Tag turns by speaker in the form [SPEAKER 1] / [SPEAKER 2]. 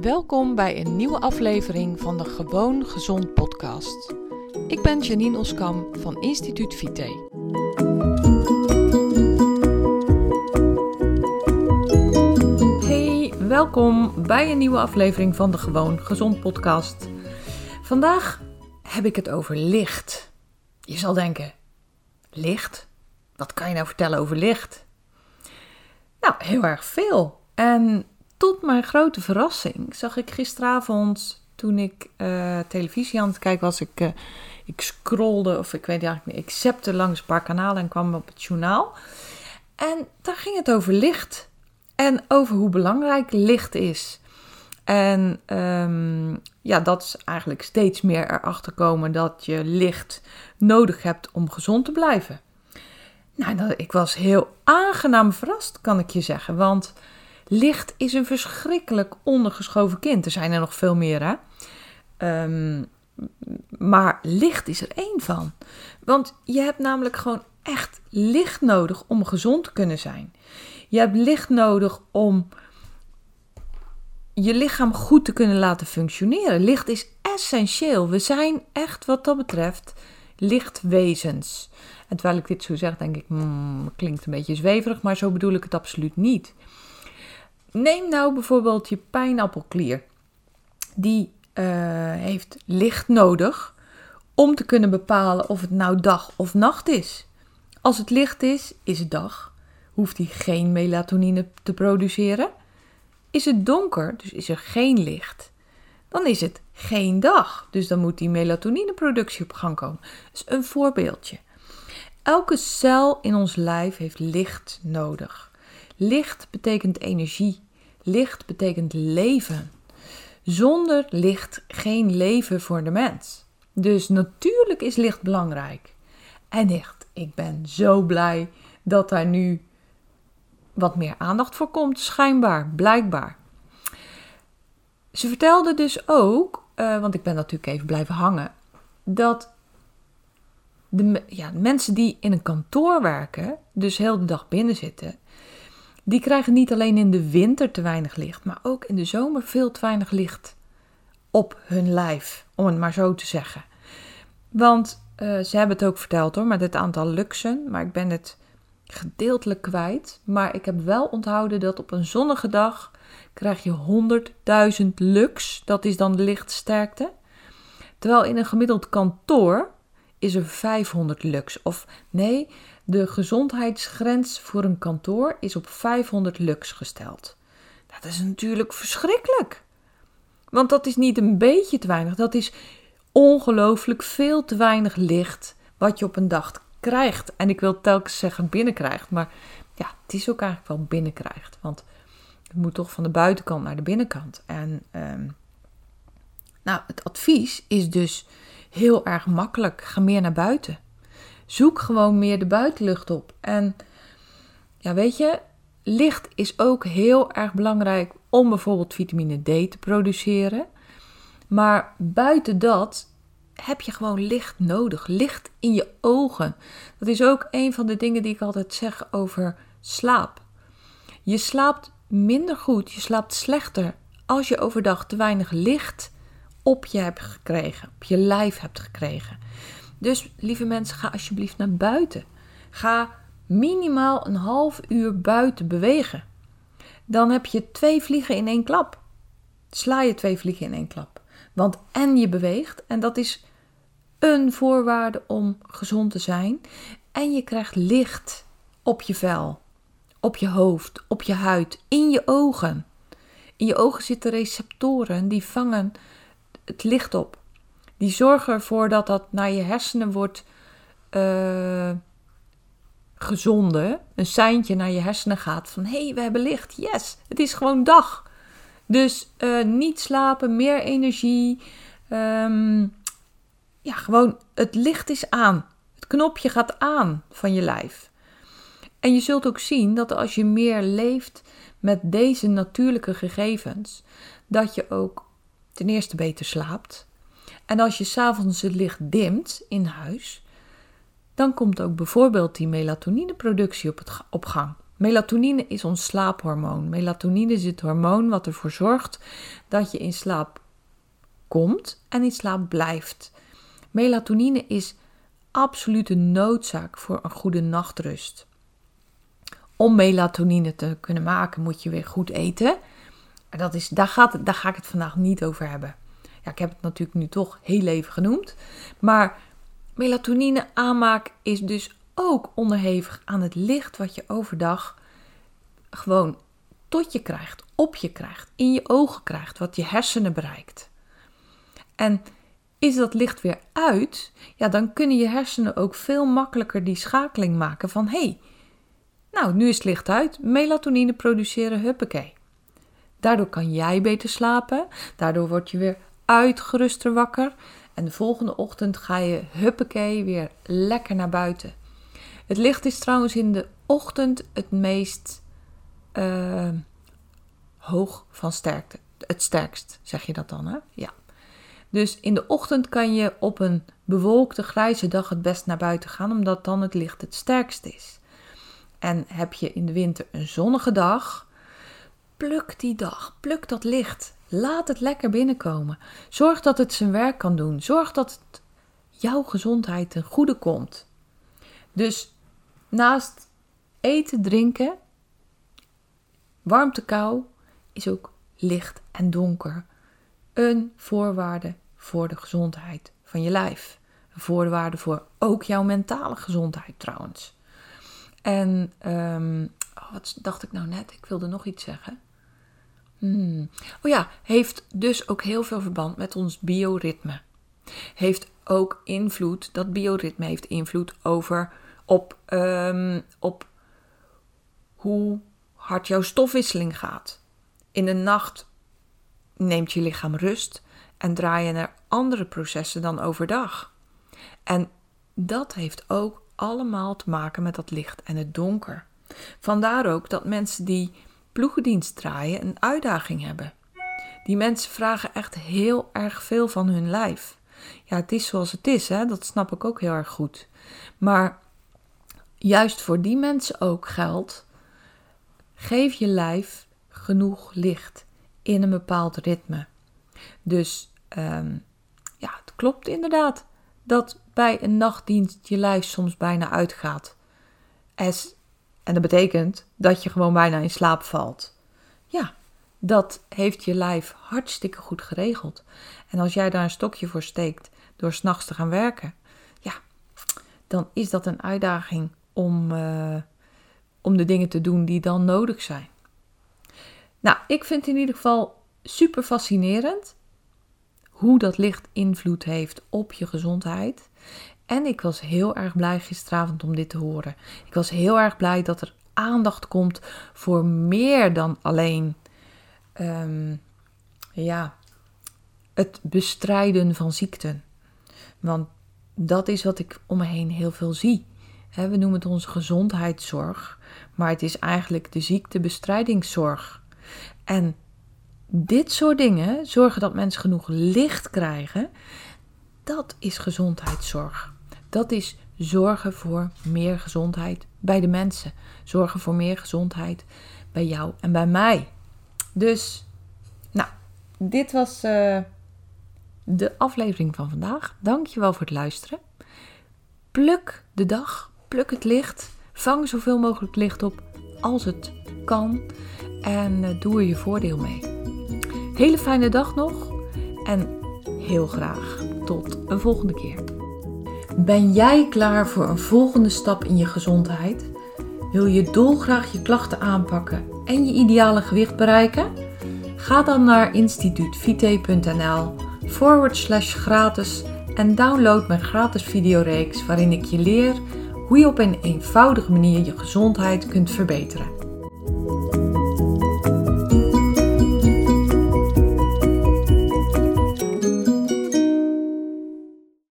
[SPEAKER 1] Welkom bij een nieuwe aflevering van de Gewoon Gezond podcast. Ik ben Janine Oskam van Instituut Vite. Hey, welkom bij een nieuwe aflevering van de Gewoon Gezond podcast. Vandaag heb ik het over licht. Je zal denken, licht? Wat kan je nou vertellen over licht? Nou, heel erg veel. En tot mijn grote verrassing zag ik gisteravond, toen ik uh, televisie aan het kijken was, ik, uh, ik scrolde, of ik weet eigenlijk niet, ik zepte langs een paar kanalen en kwam op het journaal. En daar ging het over licht. En over hoe belangrijk licht is. En um, ja, dat is eigenlijk steeds meer erachter komen dat je licht nodig hebt om gezond te blijven. Nou, ik was heel aangenaam verrast, kan ik je zeggen. Want licht is een verschrikkelijk ondergeschoven kind. Er zijn er nog veel meer, hè? Um, maar licht is er één van. Want je hebt namelijk gewoon echt licht nodig om gezond te kunnen zijn. Je hebt licht nodig om je lichaam goed te kunnen laten functioneren. Licht is essentieel. We zijn echt wat dat betreft lichtwezens. En terwijl ik dit zo zeg, denk ik, hmm, klinkt een beetje zweverig, maar zo bedoel ik het absoluut niet. Neem nou bijvoorbeeld je pijnappelklier. Die uh, heeft licht nodig om te kunnen bepalen of het nou dag of nacht is. Als het licht is, is het dag. Hoeft hij geen melatonine te produceren. Is het donker, dus is er geen licht, dan is het geen dag. Dus dan moet die melatonineproductie op gang komen. Dus een voorbeeldje. Elke cel in ons lijf heeft licht nodig. Licht betekent energie. Licht betekent leven. Zonder licht geen leven voor de mens. Dus natuurlijk is licht belangrijk. En echt, ik ben zo blij dat daar nu wat meer aandacht voor komt, schijnbaar, blijkbaar. Ze vertelde dus ook, uh, want ik ben natuurlijk even blijven hangen, dat de ja, mensen die in een kantoor werken, dus heel de dag binnen zitten, die krijgen niet alleen in de winter te weinig licht, maar ook in de zomer veel te weinig licht op hun lijf, om het maar zo te zeggen. Want uh, ze hebben het ook verteld hoor, met het aantal luxen, maar ik ben het gedeeltelijk kwijt. Maar ik heb wel onthouden dat op een zonnige dag krijg je 100.000 lux. Dat is dan de lichtsterkte. Terwijl in een gemiddeld kantoor is er 500 lux. Of nee, de gezondheidsgrens voor een kantoor is op 500 lux gesteld. Dat is natuurlijk verschrikkelijk. Want dat is niet een beetje te weinig, dat is ongelooflijk veel te weinig licht wat je op een dag krijgt. En ik wil telkens zeggen binnenkrijgt, maar ja, het is ook eigenlijk wel binnenkrijgt. Want het moet toch van de buitenkant naar de binnenkant. En um, nou, het advies is dus heel erg makkelijk. Ga meer naar buiten. Zoek gewoon meer de buitenlucht op. En ja, weet je, licht is ook heel erg belangrijk om bijvoorbeeld vitamine D te produceren. Maar buiten dat heb je gewoon licht nodig. Licht in je ogen. Dat is ook een van de dingen die ik altijd zeg over slaap. Je slaapt minder goed, je slaapt slechter als je overdag te weinig licht op je hebt gekregen, op je lijf hebt gekregen. Dus lieve mensen, ga alsjeblieft naar buiten. Ga minimaal een half uur buiten bewegen. Dan heb je twee vliegen in één klap. Sla je twee vliegen in één klap. Want en je beweegt, en dat is een voorwaarde om gezond te zijn. En je krijgt licht op je vel, op je hoofd, op je huid, in je ogen. In je ogen zitten receptoren die vangen het licht op. Die zorgen ervoor dat dat naar je hersenen wordt uh, gezonden. Een seintje naar je hersenen gaat van hé, hey, we hebben licht. Yes, het is gewoon dag. Dus uh, niet slapen, meer energie. Um, ja, gewoon het licht is aan. Het knopje gaat aan van je lijf. En je zult ook zien dat als je meer leeft met deze natuurlijke gegevens, dat je ook ten eerste beter slaapt. En als je s'avonds het licht dimt in huis, dan komt ook bijvoorbeeld die melatonineproductie op, gang. Melatonine is ons slaaphormoon. Melatonine is het hormoon wat ervoor zorgt dat je in slaap komt en in slaap blijft. Melatonine is absolute noodzaak voor een goede nachtrust. Om melatonine te kunnen maken moet je weer goed eten. Dat is, daar, gaat, daar ga ik het vandaag niet over hebben. Ja, ik heb het natuurlijk nu toch heel even genoemd. Maar melatonine aanmaak is dus ook onderhevig aan het licht wat je overdag gewoon tot je krijgt, op je krijgt, in je ogen krijgt, wat je hersenen bereikt. En is dat licht weer uit, ja, dan kunnen je hersenen ook veel makkelijker die schakeling maken van hé, hey, nou, nu is het licht uit, melatonine produceren, huppakee. Daardoor kan jij beter slapen, daardoor word je weer uitgeruster wakker en de volgende ochtend ga je huppakee weer lekker naar buiten. Het licht is trouwens in de ochtend het meest uh, hoog van sterkte. Het sterkst, zeg je dat dan, hè? Ja. Dus in de ochtend kan je op een bewolkte grijze dag het best naar buiten gaan, omdat dan het licht het sterkst is. En heb je in de winter een zonnige dag, pluk die dag, pluk dat licht. Laat het lekker binnenkomen. Zorg dat het zijn werk kan doen. Zorg dat het jouw gezondheid ten goede komt. Dus naast eten, drinken, warmte, kou, is ook licht en donker een voorwaarde voor de gezondheid van je lijf. Een voorwaarde voor ook jouw mentale gezondheid trouwens. En um, wat dacht ik nou net? Ik wilde nog iets zeggen. Hmm. Oh ja, heeft dus ook heel veel verband met ons bioritme. Heeft ook invloed, dat bioritme heeft invloed over op, um, op hoe hard jouw stofwisseling gaat. In de nacht neemt je lichaam rust en draai je naar andere processen dan overdag. En dat heeft ook allemaal te maken met dat licht en het donker. Vandaar ook dat mensen die ploegendienst draaien een uitdaging hebben. Die mensen vragen echt heel erg veel van hun lijf. Ja, het is zoals het is, hè? dat snap ik ook heel erg goed. Maar juist voor die mensen ook geldt: geef je lijf genoeg licht in een bepaald ritme. Dus um, ja, het klopt inderdaad dat bij een nachtdienst je lijf soms bijna uitgaat. As, en dat betekent dat je gewoon bijna in slaap valt. Ja, dat heeft je lijf hartstikke goed geregeld. En als jij daar een stokje voor steekt door s'nachts te gaan werken, ja, dan is dat een uitdaging om, uh, om de dingen te doen die dan nodig zijn. Nou, ik vind in ieder geval super fascinerend hoe dat licht invloed heeft op je gezondheid. En ik was heel erg blij gisteravond om dit te horen. Ik was heel erg blij dat er aandacht komt voor meer dan alleen um, ja, het bestrijden van ziekten. Want dat is wat ik om me heen heel veel zie. we noemen het onze gezondheidszorg, maar het is eigenlijk de ziektebestrijdigingszorg. En dit soort dingen, zorgen dat mensen genoeg licht krijgen, dat is gezondheidszorg. Dat is zorgen voor meer gezondheid bij de mensen. Zorgen voor meer gezondheid bij jou en bij mij. Dus, nou, dit was uh, de aflevering van vandaag. Dankjewel voor het luisteren. Pluk de dag, pluk het licht. Vang zoveel mogelijk licht op als het kan. En uh, doe er je voordeel mee. Hele fijne dag nog en heel graag tot een volgende keer. Ben jij klaar voor een volgende stap in je gezondheid? Wil je dolgraag je klachten aanpakken en je ideale gewicht bereiken? Ga dan naar instituutvite.nl forward slash gratis en download mijn gratis videoreeks waarin ik je leer hoe je op een eenvoudige manier je gezondheid kunt verbeteren.